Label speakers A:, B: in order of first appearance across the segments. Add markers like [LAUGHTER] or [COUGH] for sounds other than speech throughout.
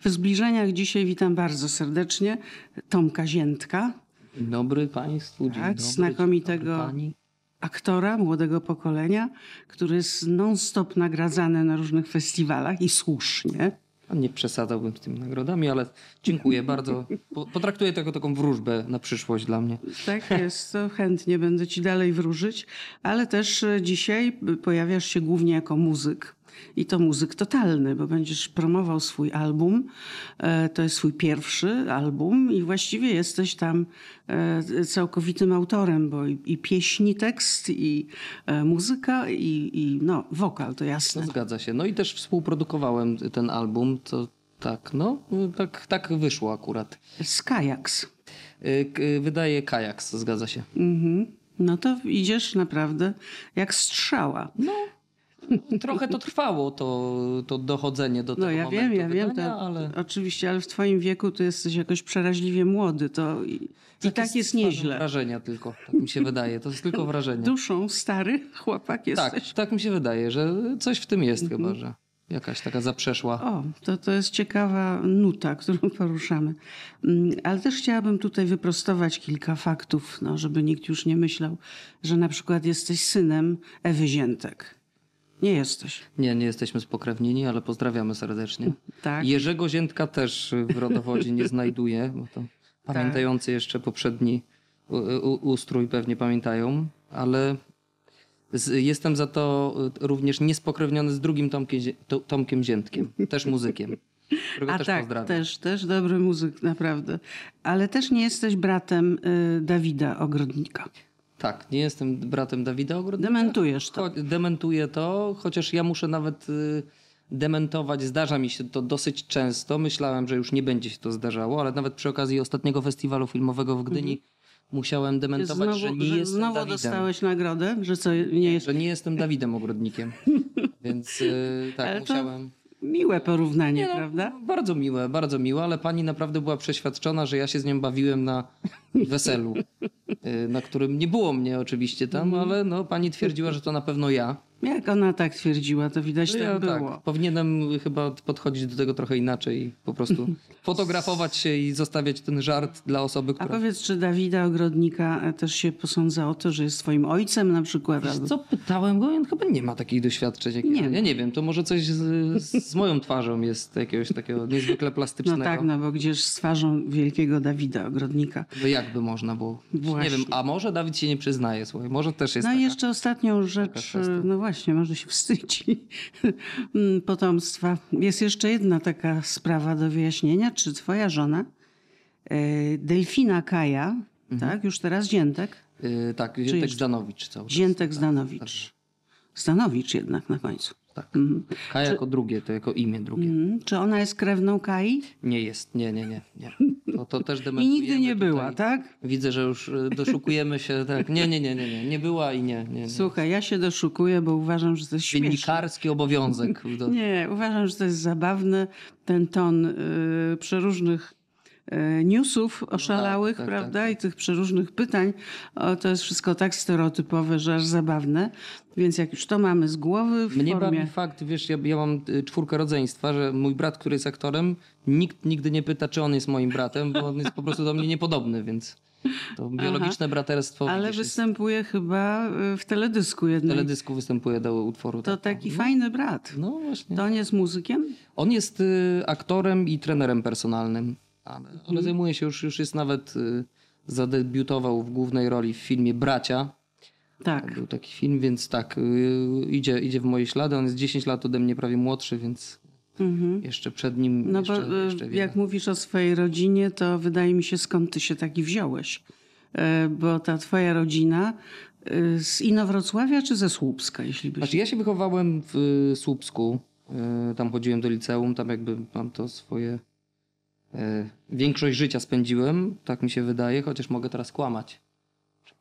A: W zbliżeniach dzisiaj witam bardzo serdecznie Tomka Ziętka,
B: Dzień dobry Państwu, dzień
A: Tak,
B: dobry.
A: znakomitego-
B: dzień dobry
A: aktora młodego pokolenia, który jest non-stop nagradzany na różnych festiwalach i słusznie.
B: Nie przesadzałbym z tymi nagrodami, ale dziękuję bardzo. Po- Potraktuję to jako taką wróżbę na przyszłość dla mnie.
A: Tak jest, to chętnie będę ci dalej wróżyć, ale też e, dzisiaj pojawiasz się głównie jako muzyk. I to muzyk totalny, bo będziesz promował swój album. E, To jest swój pierwszy album i właściwie jesteś tam e, całkowitym autorem, bo i, i pieśni, tekst, i e, muzyka, i, i no, wokal, to
B: To
A: jasne.
B: zgadza się. No i też współprodukowałem ten album, to tak, no, tak, tak wyszło akurat.
A: Z Kajaks.
B: Wydaje Kajaks, zgadza się.
A: Mhm. No to idziesz naprawdę jak strzała.
B: No, trochę to trwało, to, to dochodzenie do
A: No
B: tego
A: ja wiem,
B: momentu
A: ja wiem,
B: wydania,
A: to,
B: ale...
A: oczywiście, ale w twoim wieku to jesteś jakoś przeraźliwie młody, to i, i tak jest
B: stwarzam
A: nieźle.
B: Wrażenia tylko, tak mi się wydaje. To jest tylko wrażenie.
A: Duszą stary chłopak
B: Tak,
A: jesteś.
B: tak mi się wydaje, że coś w tym jest chyba, że jakaś taka zaprzeszła.
A: O, to, to jest ciekawa nuta, którą [LAUGHS] poruszamy. Mm, Ale też chciałabym tutaj wyprostować kilka faktów, no, żeby nikt już nie myślał, że na przykład jesteś synem Ewy Ziętek. Nie jesteś.
B: Nie, nie jesteśmy spokrewnieni, ale pozdrawiamy serdecznie.
A: Tak.
B: Jerzego Ziętka też w rodowodzie nie znajduje, bo to pamiętający jeszcze poprzedni ustrój pewnie pamiętają, ale jestem za to y, również niespokrewniony z drugim Tomkiem, Tomkiem Ziętkiem, też muzykiem,
A: A
B: też
A: tak,
B: pozdrawiam.
A: też, też dobry muzyk, naprawdę. Ale też nie jesteś bratem y, Dawida Ogrodnika.
B: Tak, nie jestem bratem Dawida Ogrodnika.
A: Dementujesz to.
B: Dementuję to, chociaż ja muszę nawet y, dementować. Zdarza mi się to dosyć często. Myślałem, że już nie będzie się to zdarzało, ale nawet przy okazji ostatniego festiwalu filmowego w Gdyni musiałem dementować,
A: Mhm. Znowu,
B: że nie
A: że
B: jestem
A: znowu
B: Dawidem.
A: dostałeś nagrodę, że co nie jest
B: Że nie jestem Dawidem Ogrodnikiem. [LAUGHS] Więc y, tak,
A: Ale to-
B: musiałem.
A: Miłe porównanie,
B: no,
A: prawda?
B: Bardzo miłe, bardzo miłe, ale pani naprawdę była przeświadczona, że ja się z nią bawiłem na weselu, y, na którym nie było mnie oczywiście tam,
A: Mhm.
B: ale no, pani twierdziła, że to na pewno ja.
A: Jak ona tak twierdziła, to widać
B: No
A: tak
B: ja
A: było.
B: Powinienem chyba podchodzić do tego trochę inaczej i po prostu [LAUGHS] fotografować się i zostawiać ten żart dla osoby,
A: A
B: która...
A: powiedz, czy Dawida Ogrodnika e, też się posądza o to, że jest twoim ojcem na przykład?
B: Wiesz
A: albo-
B: co, pytałem go on chyba nie ma takich doświadczeń. Jak
A: Nie
B: ja. ja nie wiem, to może coś z, z moją twarzą jest jakiegoś takiego niezwykle [LAUGHS]
A: No
B: plastycznego.
A: tak, no bo gdzież z twarzą wielkiego Dawida Ogrodnika.
B: No jakby można było?
A: Właśnie.
B: Nie wiem, a może Dawid się nie przyznaje, słuchaj, może też jest
A: No i jeszcze ostatnią rzecz, no właśnie, może się wstydzi [LAUGHS] potomstwa. Jest jeszcze jedna taka sprawa do wyjaśnienia. Czy twoja żona, e, Delfina Kaja,
B: Mhm.
A: tak, już teraz Ziętek,
B: Yy, tak, Ziętek
A: jeszcze-
B: Zdanowicz cały czas.
A: Ziętek Zdanowicz. Zdanowicz jednak na końcu.
B: Tak. K jako drugie, to jako imię drugie.
A: Mhm. Czy ona jest krewną Kai?
B: Nie jest, nie, nie, nie. nie. To, to też [LAUGHS]
A: I nigdy nie
B: tutaj.
A: była, tak?
B: Widzę, że już y, doszukujemy się, tak. Nie, nie, nie, nie, nie. Nie była i nie. nie, nie.
A: Słuchaj, ja się doszukuję, bo uważam, że to jest śmieszne.
B: Dziennikarski obowiązek. [LAUGHS]
A: Nie, uważam, że to jest zabawne. Ten ton y, przeróżnych newsów oszalałych,
B: tak,
A: prawda?
B: tak,
A: I tych przeróżnych pytań. O, to jest wszystko tak stereotypowe, że aż zabawne. Więc jak już to mamy z głowy w
B: Mnie
A: formie...
B: bawi fakt, wiesz, ja, ja mam y, czwórkę rodzeństwa, że mój brat, który jest aktorem, nikt nigdy nie pyta, czy on jest moim bratem, bo on jest po prostu do mnie niepodobny, więc to biologiczne braterstwo
A: Ale
B: widzisz, jest-
A: występuje chyba y, w teledysku
B: w
A: jednej.
B: teledysku występuje do utworu.
A: To
B: tak.
A: taki fajny brat.
B: No właśnie.
A: To on jest muzykiem?
B: On jest y, aktorem i trenerem personalnym, ale,
A: Mhm.
B: ale zajmuje się już, już jest nawet, y, zadebiutował w głównej roli w filmie Bracia.
A: Tak.
B: Był taki film, więc tak, y, idzie, idzie w moje ślady. On jest 10 lat ode mnie prawie młodszy, więc jeszcze przed nim
A: No
B: jeszcze,
A: bo y,
B: jeszcze wiele.
A: jak mówisz o swojej rodzinie, to wydaje mi się, skąd ty się taki wziąłeś. Bo ta twoja rodzina y, z Inowrocławia czy ze Słupska, jeśli byś...
B: Znaczy ja się wychowałem w y, Słupsku. Y, Tam chodziłem do liceum, tam jakby mam to swoje... y, Większość życia spędziłem, tak mi się wydaje, chociaż mogę teraz kłamać.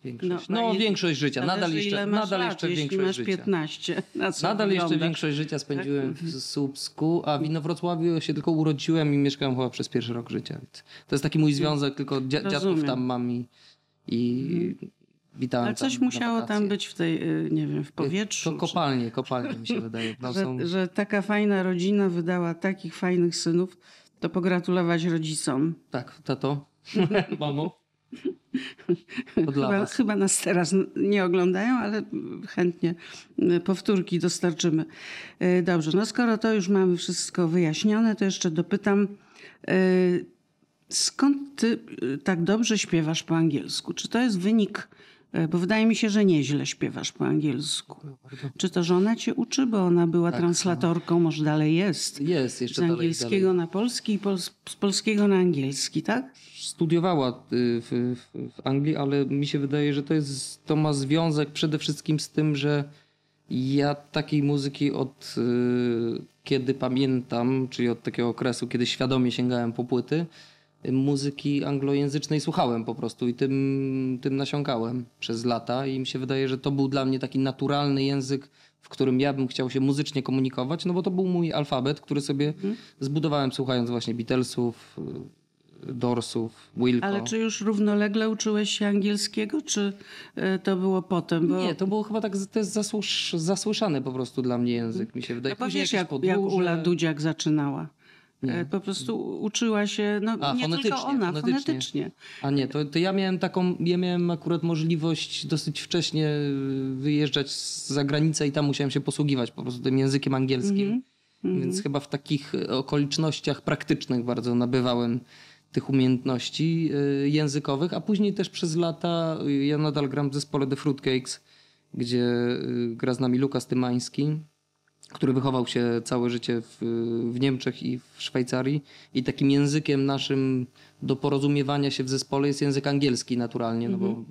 B: Większość.
A: No,
B: No,
A: je-
B: większość życia, nadal jeszcze, nadal
A: lat,
B: jeszcze większość życia.
A: 15. Na
B: Nadal jeszcze
A: wygląda?
B: większość życia spędziłem w Słupsku, a w Inowrocławiu się tylko urodziłem i mieszkałem chyba przez pierwszy rok życia. To jest taki mój związek, tylko dzia- dziadków
A: Rozumiem.
B: tam mam i, i witałem
A: Ale coś musiało tam być w tej, y, nie wiem, w powietrzu.
B: To kopalnie, kopalnie mi się [LAUGHS] wydaje. Tam są...
A: że, że taka fajna rodzina wydała takich fajnych synów, To pogratulować rodzicom.
B: Tak, tato, [LAUGHS] mamo.
A: Chyba, chyba nas teraz nie oglądają, ale chętnie y, powtórki dostarczymy. Y, Dobrze, no skoro to już mamy wszystko wyjaśnione, to jeszcze dopytam, y, skąd ty tak dobrze śpiewasz po angielsku? Czy to jest wynik, bo wydaje mi się, że nieźle śpiewasz po angielsku. Czy to żona cię uczy, bo ona była translatorką, może dalej jest?
B: Jest jeszcze
A: Z
B: dalej,
A: angielskiego
B: dalej.
A: na polski i pol- z polskiego na angielski, tak?
B: Studiowała y, w, w, Anglii, ale mi się wydaje, że to, jest, to ma związek przede wszystkim z tym, że ja takiej muzyki od y, kiedy pamiętam, czyli od takiego okresu, kiedy świadomie sięgałem po płyty, muzyki anglojęzycznej słuchałem po prostu i tym, tym nasiąkałem przez lata i mi się wydaje, że to był dla mnie taki naturalny język, w którym ja bym chciał się muzycznie komunikować, no bo to był mój alfabet, który sobie zbudowałem słuchając właśnie Beatlesów, y, Dorsów, Wilco.
A: Ale czy już równolegle uczyłeś się angielskiego, czy y, to było potem? Bo...
B: Nie, to było chyba tak, to jest zasłysz, zasłyszany po prostu dla mnie język, mi się wydaje.
A: No bo
B: Później
A: wiesz,
B: jakieś
A: jak, jak. Ula Dudziak zaczynała.
B: Nie.
A: E, Po prostu uczyła się, no
B: A,
A: nie
B: fonetycznie,
A: tylko ona,
B: fonetycznie.
A: fonetycznie.
B: A nie, to, to ja miałem taką, ja miałem akurat możliwość dosyć wcześnie y, wyjeżdżać za granicę i tam musiałem się posługiwać po prostu tym językiem angielskim.
A: Mhm.
B: Więc chyba w takich y, okolicznościach praktycznych bardzo nabywałem tych umiejętności y, językowych, a później też przez lata ja nadal gram w zespole The Fruitcakes, gdzie gra z nami Lukas Tymański, który wychował się całe życie w, w Niemczech i w Szwajcarii i takim językiem naszym do porozumiewania się w zespole jest język angielski naturalnie, no bo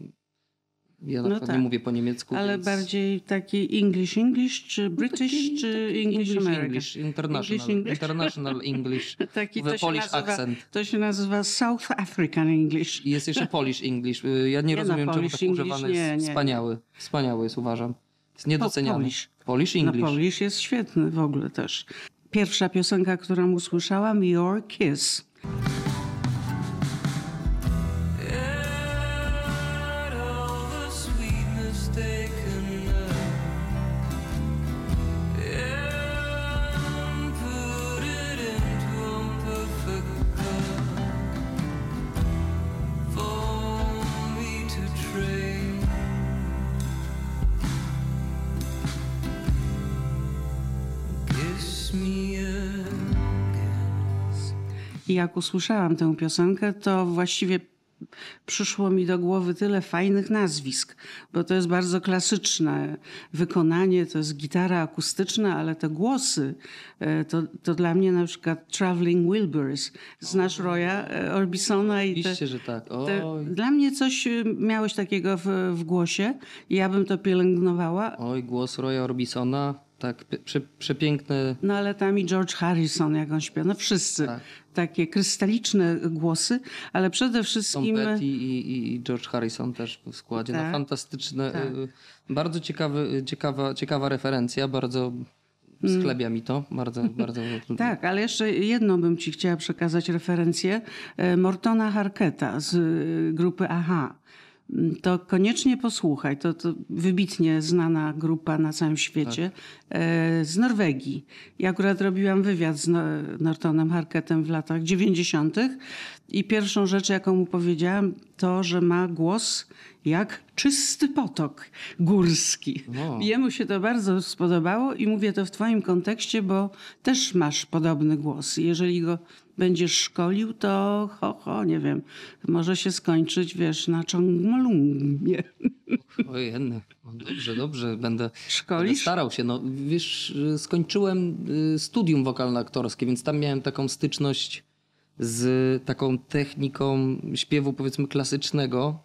B: ja na
A: No tak.
B: nie mówię po niemiecku.
A: Ale
B: więc...
A: bardziej taki English English, czy British,
B: Taki-
A: czy
B: taki
A: English American?
B: English, international,
A: English, English.
B: international English, [LAUGHS]
A: Taki się,
B: Polish
A: nazywa,
B: accent.
A: to się nazywa South African English.
B: I jest jeszcze Polish English. Y, Ja nie,
A: no,
B: rozumiem, czemu tak
A: English
B: używany jest.
A: nie, nie.
B: Wspaniały. Wspaniały jest, uważam. Jest niedoceniany.
A: Polish.
B: Polish
A: No
B: English.
A: Polish jest świetny w ogóle też. Pierwsza piosenka, którą usłyszałam, Your Kiss. Jak usłyszałam tę piosenkę, to właściwie przyszło mi do głowy tyle fajnych nazwisk, bo to jest bardzo klasyczne wykonanie, to jest gitara akustyczna, ale te głosy, e, to, to dla mnie na przykład Traveling Wilburys. Znasz Roya e, Orbisona i te,
B: Oczywiście, że tak.
A: te, Dla mnie coś e, miałeś takiego w, w głosie i ja bym to pielęgnowała.
B: oj, głos Roya Orbisona. Tak, prze, przepiękny.
A: No ale tam i George Harrison, jak on śpiewa, no wszyscy.
B: Tak.
A: Takie krystaliczne głosy, ale przede
B: Tom
A: wszystkim...
B: Petty i, i, George Harrison też w składzie. No,
A: Tak.
B: fantastyczne.
A: Tak.
B: y, Bardzo ciekawy, ciekawa, ciekawa referencja. Bardzo schlebia mi to. Bardzo, bardzo. [LAUGHS]
A: Tak, ale jeszcze jedną bym ci chciała przekazać referencję. e, Mortona Harketa z grupy AHA. Mm, To koniecznie posłuchaj. To, to wybitnie znana grupa na całym świecie e, z Norwegii. Ja akurat robiłam wywiad z No- Nortonem Harketem w latach 90. I pierwszą rzecz, jaką mu powiedziałam, to, że ma głos jak czysty potok górski.
B: O.
A: Jemu się to bardzo spodobało i mówię to w twoim kontekście, bo też masz podobny głos. Jeżeli go będziesz szkolił, to ho, ho, nie wiem, może się skończyć, wiesz, na Chongmolungmie. [LAUGHS]
B: Ojej, no dobrze, dobrze. Będę, będę starał się. No, wiesz, skończyłem y, studium wokalno-aktorskie, więc tam miałem taką styczność z taką techniką śpiewu, powiedzmy, klasycznego.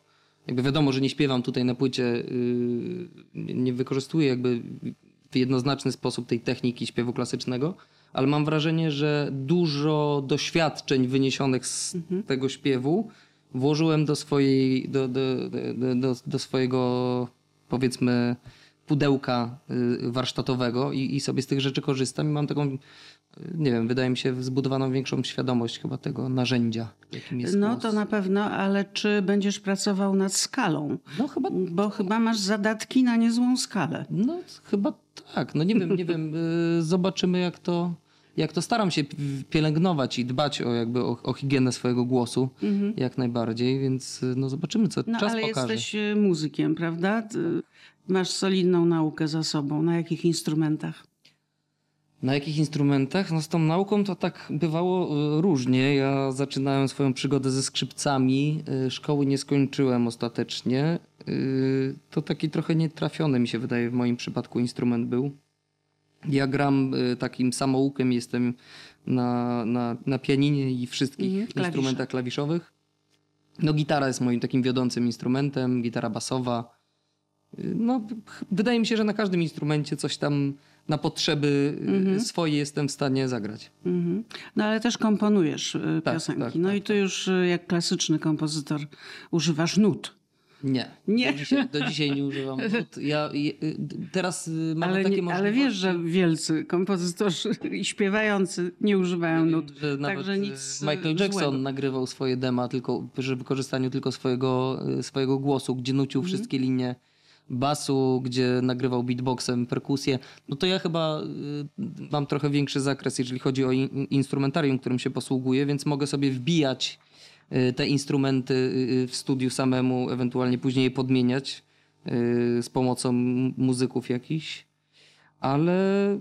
B: Jakby wiadomo, że nie śpiewam tutaj na płycie, y, nie nie wykorzystuję jakby w jednoznaczny sposób tej techniki śpiewu klasycznego, ale mam wrażenie, że dużo doświadczeń wyniesionych z tego śpiewu włożyłem do swojej, do, do, do, do, swojego powiedzmy pudełka y, warsztatowego i, i sobie z tych rzeczy korzystam i mam taką, y, nie wiem, wydaje mi się zbudowaną większą świadomość chyba tego narzędzia, jakim jest
A: No
B: głos.
A: to na pewno, ale czy będziesz pracował nad skalą?
B: No chyba
A: Bo chyba masz zadatki na niezłą skalę.
B: No, chyba tak. No nie wiem, nie wiem. y, Zobaczymy, jak to, jak to staram się pielęgnować i dbać o jakby o, o higienę swojego głosu jak najbardziej, więc no zobaczymy co
A: No
B: czas
A: ale
B: pokaże.
A: jesteś e, muzykiem, prawda? Masz solidną naukę za sobą. Na jakich instrumentach?
B: Na jakich instrumentach? No z tą nauką to tak bywało y, różnie. Ja zaczynałem swoją przygodę ze skrzypcami. y, Szkoły nie skończyłem ostatecznie. To taki trochę nietrafiony mi się wydaje w moim przypadku instrument był. Ja gram y, takim samoukiem, jestem na, na, na pianinie i wszystkich
A: Mhm, klawisze.
B: instrumentach klawiszowych. No gitara jest moim takim wiodącym instrumentem, gitara basowa. Y, No, wydaje mi się, że na każdym instrumencie coś tam na potrzeby y, swoje jestem w stanie zagrać.
A: Mhm. No ale też komponujesz
B: Tak,
A: piosenki.
B: tak,
A: no
B: tak,
A: i tu już e, jak klasyczny kompozytor używasz nut.
B: Nie.
A: Nie.
B: Do dzisiaj, do dzisiaj nie używam. nut. Ja y, teraz y, mam
A: Ale,
B: takie możliwości.
A: ale wiesz, że wielcy kompozytorzy [LAUGHS] i śpiewający nie używają nut.
B: Że nawet
A: Także
B: y,
A: nic
B: Michael Jackson
A: złego.
B: nagrywał swoje dema tylko przy wykorzystaniu tylko swojego, swojego głosu, gdzie nucił
A: Mhm.
B: wszystkie linie basu, gdzie nagrywał beatboxem, perkusję. No to ja chyba mam trochę większy zakres, jeżeli chodzi o in, instrumentarium, którym się posługuję, więc mogę sobie wbijać te instrumenty y, w studiu samemu, ewentualnie później je podmieniać y, z pomocą muzyków jakichś. Ale y,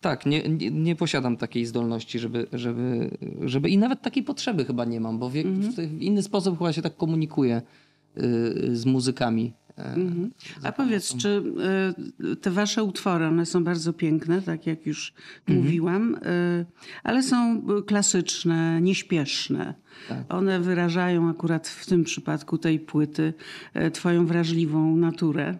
B: tak, nie, nie, nie posiadam takiej zdolności, żeby, żeby, żeby i nawet takiej potrzeby chyba nie mam, bo w, w, w inny sposób chyba się tak komunikuję y, z muzykami. E,
A: Mhm. A powiedz, czy y, te wasze utwory, one są bardzo piękne, tak jak już
B: Mhm.
A: mówiłam, y, ale są klasyczne, nieśpieszne.
B: Tak.
A: One wyrażają akurat w tym przypadku tej płyty y, twoją wrażliwą naturę.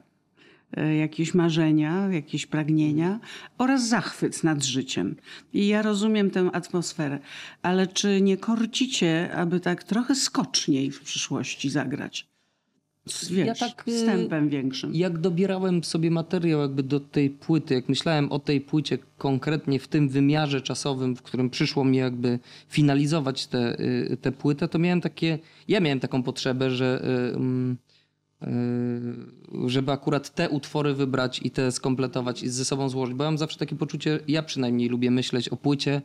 A: Jakieś marzenia, jakieś pragnienia oraz zachwyt nad życiem. I ja rozumiem tę atmosferę, ale czy nie korcicie, aby tak trochę skoczniej w przyszłości zagrać? Wiesz,
B: Ja tak, y,
A: wstępem większym.
B: Jak dobierałem sobie materiał jakby do tej płyty, jak myślałem o tej płycie konkretnie w tym wymiarze czasowym, w którym przyszło mi jakby finalizować tę te, te płytę, to miałem takie, ja miałem taką potrzebę, że y, mm, y, żeby akurat te utwory wybrać i te skompletować i ze sobą złożyć, bo ja mam zawsze takie poczucie, ja przynajmniej lubię myśleć o płycie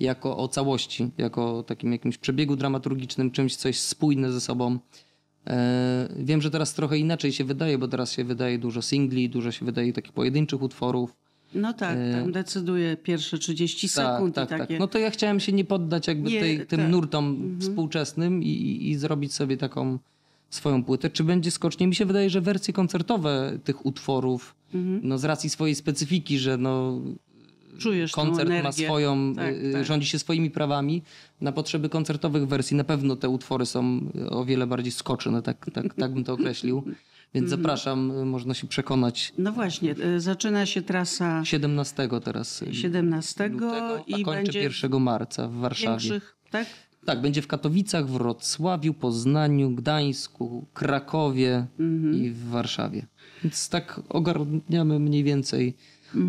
B: jako o całości, jako o takim jakimś przebiegu dramaturgicznym, czymś, coś spójne ze sobą. E, Wiem, że teraz trochę inaczej się wydaje, bo teraz się wydaje dużo singli, dużo się wydaje takich pojedynczych utworów.
A: No tak, tam decyduje pierwsze 30
B: E, Tak,
A: sekund
B: tak,
A: i takie.
B: tak. No to ja chciałem się nie poddać jakby tej, tym
A: tak.
B: nurtom współczesnym i, i, i zrobić sobie taką swoją płytę. Czy będzie skocznie? Mi się wydaje, że wersje koncertowe tych utworów, no z racji swojej specyfiki, że no
A: Czujesz
B: koncert ma swoją,
A: Tak,
B: y,
A: tak.
B: rządzi się swoimi prawami. Na potrzeby koncertowych wersji na pewno te utwory są o wiele bardziej skoczne, tak, tak, tak bym to określił. [LAUGHS] Więc
A: Mhm.
B: zapraszam, y, można się przekonać.
A: No właśnie, y, zaczyna się trasa
B: 17 teraz y,
A: 17
B: lutego,
A: i
B: a kończy
A: będzie
B: 1 marca w Warszawie.
A: większych, tak?
B: Tak, będzie w Katowicach, w Wrocławiu, Poznaniu, Gdańsku, Krakowie
A: Mhm.
B: i w Warszawie. Więc tak ogarniamy mniej więcej.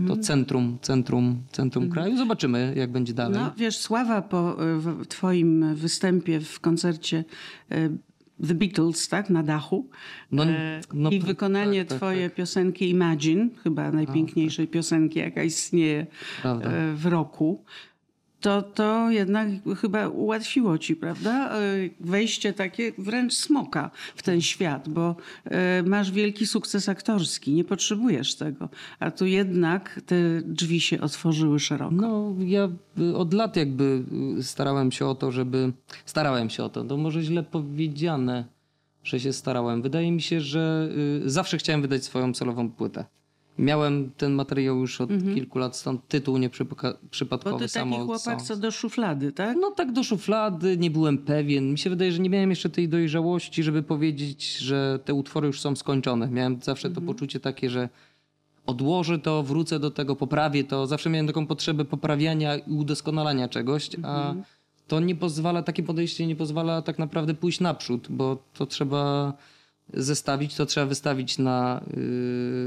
B: To centrum, centrum, centrum kraju. Zobaczymy, jak będzie dalej.
A: No wiesz, sława po twoim występie w koncercie y, The Beatles, tak, na dachu.
B: No,
A: E,
B: no,
A: I wykonanie
B: tak, tak,
A: twoje piosenki Imagine, chyba najpiękniejszej piosenki, jaka istnieje
B: Prawda.
A: e, w roku. To, to jednak chyba ułatwiło ci, prawda? E, Wejście takie wręcz smoka w ten świat, bo e, masz wielki sukces aktorski, nie potrzebujesz tego. A tu jednak te drzwi się otworzyły szeroko.
B: No, ja y, od lat jakby y, starałem się o to, żeby. Starałem się o to. To może źle powiedziane, że się starałem. Wydaje mi się, że y, zawsze chciałem wydać swoją solową płytę. Miałem ten materiał już od kilku lat, stąd tytuł nie przypaka-
A: Bo ty taki chłopak, co do szuflady, tak?
B: No tak do szuflady, nie byłem pewien. Mi się wydaje, że nie miałem jeszcze tej dojrzałości, żeby powiedzieć, że te utwory już są skończone. Miałem zawsze to poczucie takie, że odłożę to, wrócę do tego, poprawię to. Zawsze miałem taką potrzebę poprawiania i udoskonalania czegoś, a to nie pozwala, takie podejście nie pozwala tak naprawdę pójść naprzód, bo to trzeba zestawić, to trzeba wystawić na,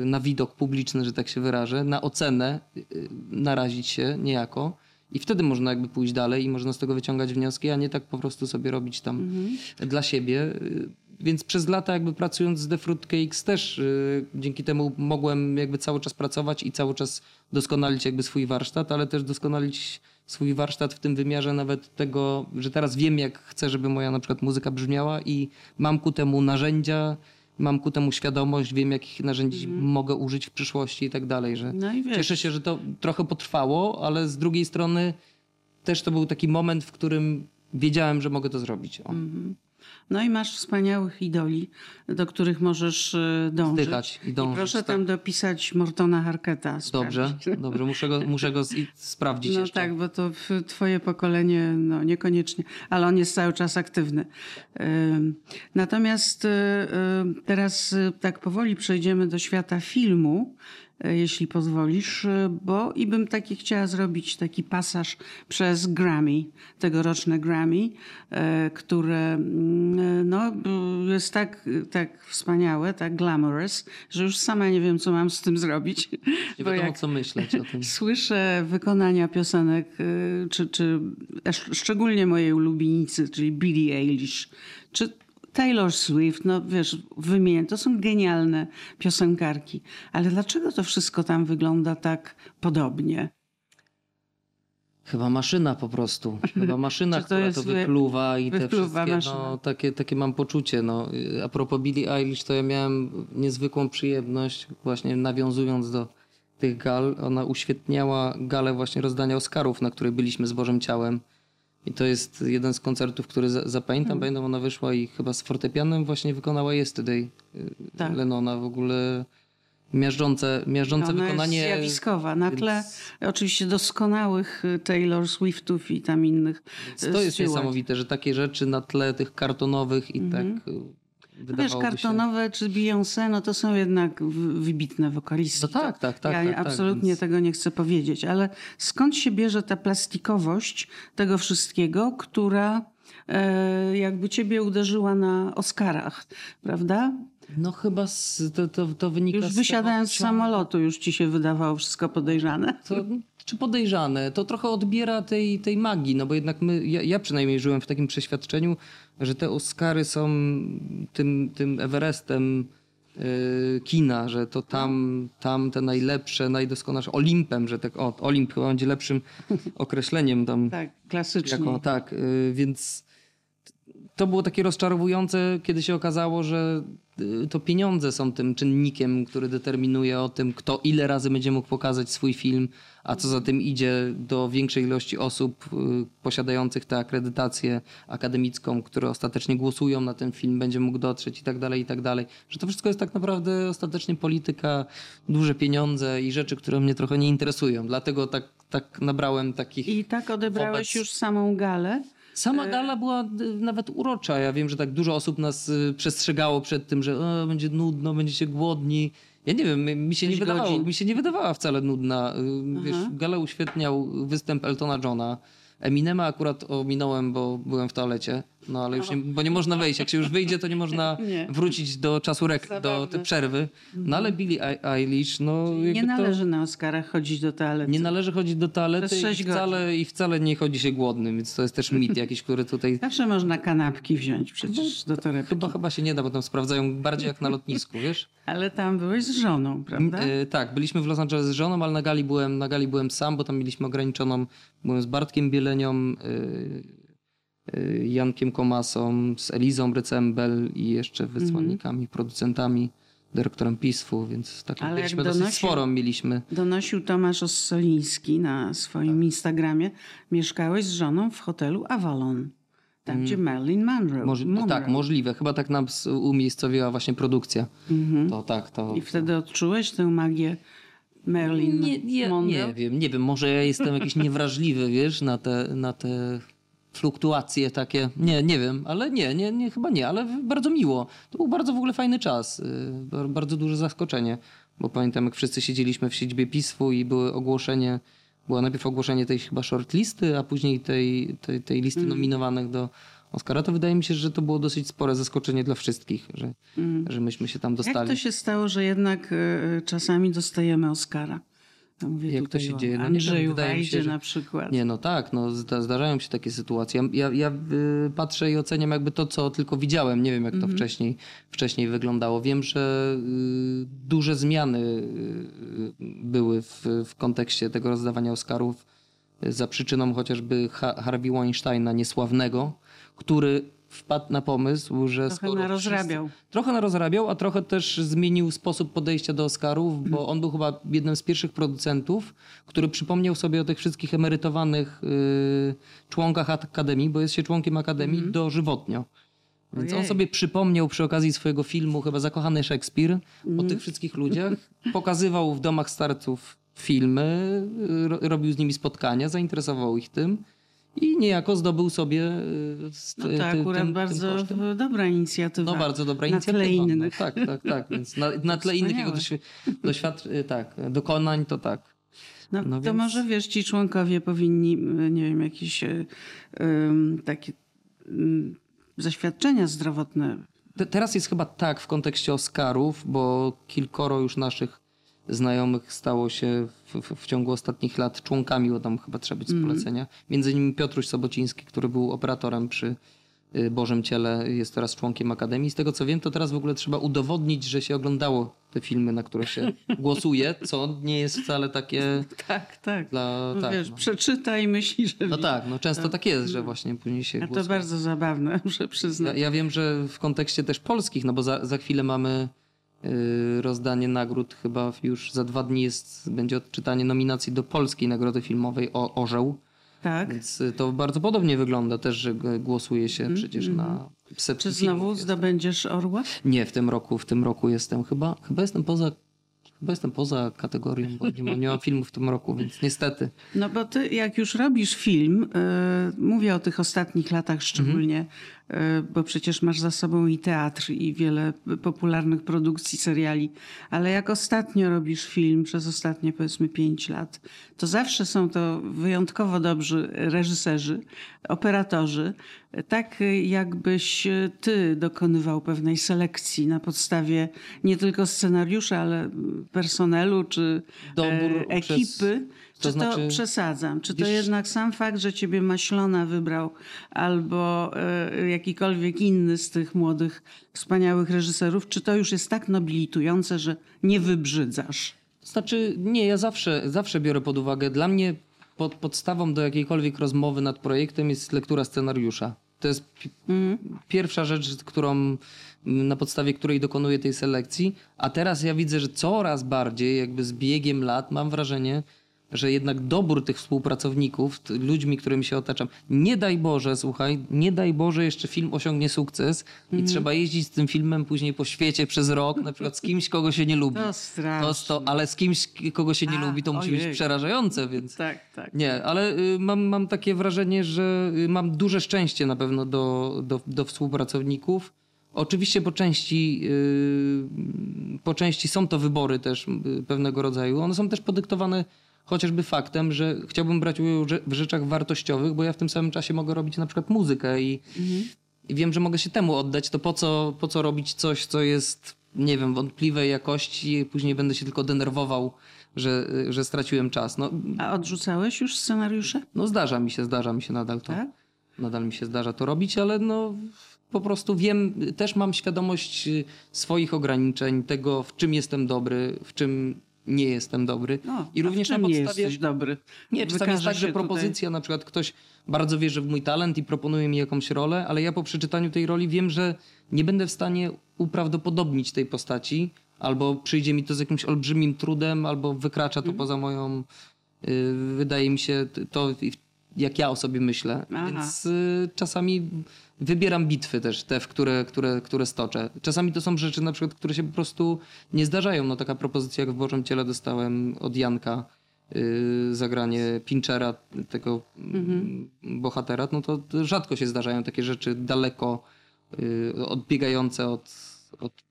B: yy, na widok publiczny, że tak się wyrażę, na ocenę, yy, narazić się niejako. I wtedy można jakby pójść dalej i można z tego wyciągać wnioski, a nie tak po prostu sobie robić tam dla siebie. Yy, Więc przez lata jakby pracując z The Fruitcakes też yy, dzięki temu mogłem jakby cały czas pracować i cały czas doskonalić jakby swój warsztat, ale też doskonalić swój warsztat w tym wymiarze nawet tego, że teraz wiem, jak chcę, żeby moja na przykład muzyka brzmiała i mam ku temu narzędzia, mam ku temu świadomość, wiem, jakich narzędzi mogę użyć w przyszłości i tak dalej, że
A: No i wiesz,
B: cieszę się, że to trochę potrwało, ale z drugiej strony też to był taki moment, w którym wiedziałem, że mogę to zrobić. O,
A: no i masz wspaniałych idoli, do których możesz e, dążyć.
B: Wdychać i
A: I
B: dążyć.
A: proszę
B: tak.
A: tam dopisać Mortona Harketa.
B: Dobrze,
A: sprawdzić.
B: dobrze, muszę go, muszę go i sprawdzić
A: No
B: jeszcze.
A: tak, bo to twoje pokolenie, no niekoniecznie, ale on jest cały czas aktywny. Natomiast y, y, teraz y, tak powoli przejdziemy do świata filmu, jeśli pozwolisz, y, bo i bym taki chciała zrobić taki pasaż przez Grammy, tegoroczne Grammy, y, które mm, no, jest tak, tak wspaniałe, tak glamorous, że już sama nie wiem, co mam z tym zrobić. [LAUGHS]
B: Nie
A: bo
B: wiadomo,
A: jak-
B: co myśleć o tym.
A: Słyszę wykonania piosenek, czy, czy sz- szczególnie mojej ulubienicy, czyli Billie Eilish, czy Taylor Swift, no wiesz, wymienię, to są genialne piosenkarki. Ale dlaczego to wszystko tam wygląda tak podobnie?
B: Chyba maszyna po prostu. Chyba maszyna, [LAUGHS]
A: to
B: która
A: jest
B: to
A: wy-
B: wypluwa i te
A: wypluwa
B: wszystkie,
A: maszyna?
B: no, takie, takie mam poczucie. No. A propos Billie Eilish, to ja miałem niezwykłą przyjemność, właśnie nawiązując do tych gal. Ona uświetniała galę właśnie rozdania Oscarów, na której byliśmy z Bożym Ciałem. I to jest jeden z koncertów, który za- zapamiętam.
A: Hmm.
B: Pamiętam, ona wyszła i chyba z fortepianem właśnie wykonała Yesterday y,
A: Tak.
B: Lennona. W ogóle miażdżące, miażdżące
A: Ona
B: wykonanie.
A: jest zjawiskowa. Na
B: więc-
A: tle oczywiście doskonałych y, Taylor Swiftów i tam innych. y,
B: To jest
A: Stewart.
B: niesamowite, że takie rzeczy na tle tych kartonowych i tak y,
A: No Wiesz,
B: wydawałoby się...
A: kartonowe czy Beyoncé, no to są jednak wybitne wokalistki.
B: No tak, tak, tak,
A: Ja
B: tak, tak,
A: absolutnie
B: więc-
A: tego nie chcę powiedzieć, ale skąd się bierze ta plastikowość tego wszystkiego, która e, jakby ciebie uderzyła na Oscarach, prawda?
B: No chyba z, to, to, to wynika
A: Już
B: z
A: wysiadając z
B: tego,
A: samolotu już ci się wydawało wszystko podejrzane.
B: To, czy podejrzane? To trochę odbiera tej, tej magii, no bo jednak my, ja, ja przynajmniej żyłem w takim przeświadczeniu, że te Oscary są tym, tym Everestem yy, kina, że to tam, tam te najlepsze, najdoskonalsze, Olimpem, że tak, o, Olimp chyba będzie lepszym [LAUGHS] określeniem tam.
A: Tak, klasycznie.
B: Jako, tak, y, więc to było takie rozczarowujące, kiedy się okazało, że y, to pieniądze są tym czynnikiem, który determinuje o tym, kto ile razy będzie mógł pokazać swój film, a co za tym idzie do większej ilości osób y, posiadających tę akredytację akademicką, które ostatecznie głosują na ten film, będzie mógł dotrzeć i tak dalej, i tak dalej. Że to wszystko jest tak naprawdę ostatecznie polityka, duże pieniądze i rzeczy, które mnie trochę nie interesują. Dlatego tak, tak nabrałem takich...
A: I tak odebrałeś
B: Wobec-
A: już samą galę.
B: Sama gala była y, nawet urocza. Ja wiem, że tak dużo osób nas y, przestrzegało przed tym, że e, będzie nudno, będziecie głodni. Ja nie wiem, mi- się nie, wydawało,
A: godzin.
B: mi się nie wydawała wcale nudna. Wiesz, galę uświetniał występ Eltona Johna. Eminema akurat ominąłem, bo byłem w toalecie. No ale już nie, bo nie można wejść. Jak się już wyjdzie, to nie można [LAUGHS]
A: Nie.
B: wrócić do czasu rek, do tej przerwy. No ale Billie Ei- Eilish, no
A: Nie
B: jakby to...
A: należy na Oscarach chodzić do toalety.
B: Nie należy chodzić do toalety i wcale, i wcale nie chodzi się głodnym, więc to jest też mit jakiś, który tutaj [LAUGHS]
A: Zawsze można kanapki wziąć przecież do torebki.
B: Chyba, chyba się nie da, bo tam sprawdzają bardziej jak na lotnisku, [LAUGHS] wiesz?
A: Ale tam byłeś z żoną, prawda?
B: E, tak, byliśmy w Los Angeles z żoną, ale na gali byłem, na gali byłem sam, bo tam mieliśmy ograniczoną, byłem z Bartkiem Bielenią, e, Jankiem Komasą, z Elizą Rycembel i jeszcze wysłannikami, producentami, dyrektorem PISF-u, więc tak
A: Ale jak
B: byliśmy dosyć
A: donosił-
B: sporo mieliśmy.
A: Donosił Tomasz Ossoliński na swoim Instagramie. Mieszkałeś z żoną w hotelu Avalon. Tam, gdzie Marilyn Monroe.
B: Moż,
A: Monroe.
B: tak, możliwe. Chyba tak nam umiejscowiła właśnie produkcja. To tak, to...
A: I wtedy odczułeś tę magię Marilyn
B: Nie, nie,
A: Monroe?
B: nie wiem, nie wiem, może ja jestem jakiś [LAUGHS] niewrażliwy, wiesz, na te, na te fluktuacje takie. Nie, nie wiem, ale nie, nie, nie, chyba nie, ale bardzo miło. To był bardzo w ogóle fajny czas, y, bar- bardzo duże zaskoczenie, bo pamiętam jak wszyscy siedzieliśmy w siedzibie PISF-u i były ogłoszenie, było najpierw ogłoszenie tej chyba shortlisty, a później tej, tej, tej listy
A: Mm.
B: nominowanych do Oscara, to wydaje mi się, że to było dosyć spore zaskoczenie dla wszystkich, że, że myśmy się tam
A: Mm. Jak
B: dostali.
A: to się stało, że jednak e, czasami dostajemy Oscara? Ja mówię
B: Jak to się dzieje? No
A: Andrzeju
B: wydaje mi się, że-
A: na przykład.
B: Nie, no tak, no zda, zdarzają się takie sytuacje. Ja, ja y, patrzę i oceniam jakby to, co tylko widziałem. Nie wiem, jak to wcześniej, wcześniej wyglądało. Wiem, że y, duże zmiany y, były w, w kontekście tego rozdawania Oscarów. za przyczyną chociażby Ha- Harvey Weinsteina niesławnego, który wpadł na pomysł, że
A: Trochę
B: skoro
A: narozrabiał.
B: Wszyscy, trochę narozrabiał, a trochę też zmienił sposób podejścia do Oscarów, bo on był chyba jednym z pierwszych producentów, który przypomniał sobie o tych wszystkich emerytowanych y, członkach Akademii, bo jest się członkiem Akademii dożywotnio. Więc on
A: Ojej.
B: sobie przypomniał przy okazji swojego filmu, chyba Zakochany Szekspir, o tych wszystkich ludziach. [LAUGHS] Pokazywał w domach starców filmy, y, ro, robił z nimi spotkania, zainteresował ich tym i niejako zdobył sobie y, z
A: No to akurat
B: tym
A: bardzo
B: kosztem.
A: dobra inicjatywa.
B: No bardzo dobra
A: na
B: inicjatywa.
A: tle innych.
B: No, tak, tak, tak. Więc na, na tle innych jego doświad... y, tak, dokonań to tak.
A: No,
B: No
A: to
B: więc-
A: może wiesz, ci członkowie powinni, y, nie wiem, jakieś ym, takie ym, zaświadczenia zdrowotne.
B: Te, teraz jest chyba tak w kontekście Oscarów, bo kilkoro już naszych znajomych stało się w, w, w ciągu ostatnich lat członkami, bo tam chyba trzeba być z polecenia. Między innymi Piotruś Sobociński, który był operatorem przy y, Bożym Ciele, jest teraz członkiem Akademii. Z tego co wiem, to teraz w ogóle trzeba udowodnić, że się oglądało te filmy, na które się [LAUGHS] głosuje, co nie jest wcale takie [LAUGHS]
A: Tak, tak.
B: dla...
A: No
B: tak,
A: wiesz,
B: no.
A: przeczytaj i myśli, że
B: no tak, no często tak jest, że właśnie później się
A: A
B: głosuje.
A: to bardzo zabawne, [LAUGHS] muszę
B: Ja,
A: przyznać.
B: ja wiem, że w kontekście też polskich, no bo za, za chwilę mamy rozdanie nagród, chyba już za dwa dni jest, będzie odczytanie nominacji do polskiej nagrody filmowej o Orzeł,
A: Tak.
B: więc y, to bardzo podobnie wygląda też, że g- głosuje się przecież na setki
A: Mhm, Czy znowu zdobędziesz orła?
B: Nie, w tym roku, w tym roku jestem chyba, chyba jestem poza, chyba jestem poza kategorią, bo nie ma, nie ma [LAUGHS] filmów w tym roku, więc niestety.
A: No bo ty, jak już robisz film, y, mówię o tych ostatnich latach szczególnie, y, bo przecież masz za sobą i teatr, i wiele popularnych produkcji, seriali, ale jak ostatnio robisz film, przez ostatnie powiedzmy pięć lat, to zawsze są to wyjątkowo dobrzy reżyserzy, operatorzy, tak y, jakbyś y, ty dokonywał pewnej selekcji na podstawie nie tylko scenariusza, ale personelu czy
B: Dobór
A: e,
B: przez-
A: ekipy.
B: To
A: Czy to
B: znaczy-
A: przesadzam? Czy to
B: Wiesz-
A: jednak sam fakt, że ciebie Maślona wybrał albo e, jakikolwiek inny z tych młodych, wspaniałych reżyserów, czy to już jest tak nobilitujące, że nie wybrzydzasz?
B: Znaczy, nie, ja zawsze, zawsze biorę pod uwagę. Dla mnie pod, podstawą do jakiejkolwiek rozmowy nad projektem jest lektura scenariusza. To jest pi- pierwsza rzecz, którą, na podstawie której dokonuję tej selekcji. A teraz ja widzę, że coraz bardziej, jakby z biegiem lat, mam wrażenie, że jednak dobór tych współpracowników, ludźmi, którymi się otaczam, nie daj Boże, słuchaj, nie daj Boże, jeszcze film osiągnie sukces i trzeba jeździć z tym filmem później po świecie przez rok, na przykład z kimś, kogo się nie lubi.
A: To straszne.
B: To, to, ale z kimś, kogo się nie
A: A,
B: lubi, to musi
A: ojej.
B: być przerażające, więc.
A: Tak, tak.
B: Nie, ale y, mam, mam takie wrażenie, że y, mam duże szczęście na pewno do, do, do współpracowników. Oczywiście po części, y, po części są to wybory też pewnego rodzaju. One są też podyktowane chociażby faktem, że chciałbym brać udział w rzeczach wartościowych, bo ja w tym samym czasie mogę robić na przykład muzykę i, i wiem, że mogę się temu oddać. To po co, po co robić coś, co jest, nie wiem, wątpliwej jakości i później będę się tylko denerwował, że, że straciłem czas. No,
A: A odrzucałeś już scenariusze?
B: no zdarza mi się, zdarza mi się nadal to.
A: Tak?
B: Nadal mi się zdarza to robić, ale no po prostu wiem, też mam świadomość y, swoich ograniczeń, tego w czym jestem dobry, w czym nie jestem dobry.
A: No,
B: I również na
A: nie
B: podstawie...
A: jesteś dobry.
B: Nie, czasami jest tak, że
A: się tutaj-
B: propozycja, na przykład ktoś bardzo wierzy w mój talent i proponuje mi jakąś rolę, ale ja po przeczytaniu tej roli wiem, że nie będę w stanie uprawdopodobnić tej postaci, albo przyjdzie mi to z jakimś olbrzymim trudem, albo wykracza
A: Mhm.
B: to poza moją, y, wydaje mi się, to jak ja o sobie myślę.
A: Aha.
B: Więc y, czasami wybieram bitwy też, te, w które, które, które stoczę. Czasami to są rzeczy, na przykład, które się po prostu nie zdarzają. No taka propozycja, jak w Bożym Ciele dostałem od Janka, y, zagranie Pinchera, tego mm, bohatera, no to to rzadko się zdarzają takie rzeczy daleko y, odbiegające od, od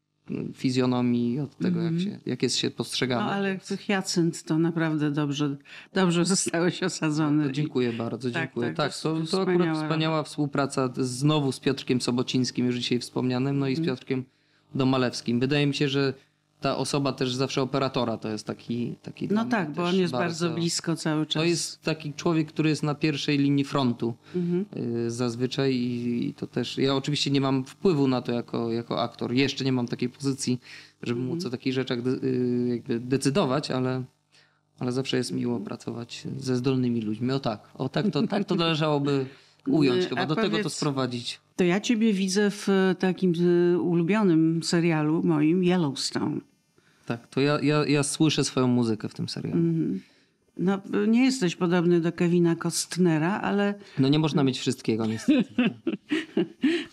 B: fizjonomii, od tego, jak, się, jak jest się postrzegane.
A: No ale Hyacynt to naprawdę dobrze, dobrze [LAUGHS] zostałeś osadzony.
B: To dziękuję bardzo,
A: Tak,
B: dziękuję.
A: tak,
B: Tak,
A: to
B: to, to, akurat wspaniała współpraca znowu z Piotrkiem Sobocińskim, już dzisiaj wspomnianym, no i z Piotrkiem Domalewskim. Wydaje mi się, że ta osoba też zawsze operatora to jest taki... taki
A: No tak, bo on jest bardzo blisko cały czas.
B: To jest taki człowiek, który jest na pierwszej linii frontu
A: Mhm.
B: y, zazwyczaj i, to też... Ja oczywiście nie mam wpływu na to jako, jako aktor. Jeszcze nie mam takiej pozycji, żeby
A: Mhm.
B: móc o takich rzeczach de, y, jakby decydować, ale, Ale zawsze jest miło pracować ze zdolnymi ludźmi. O tak, o tak to, tak to [LAUGHS] należałoby ująć
A: A
B: chyba, do tego to
A: powiedz-
B: sprowadzić.
A: To ja ciebie widzę w e, takim e, ulubionym serialu moim Yellowstone.
B: Tak, to ja, ja, ja słyszę swoją muzykę w tym serialu.
A: No, e, nie jesteś podobny do Kevina Costnera, ale
B: No nie można mieć wszystkiego niestety. [LAUGHS]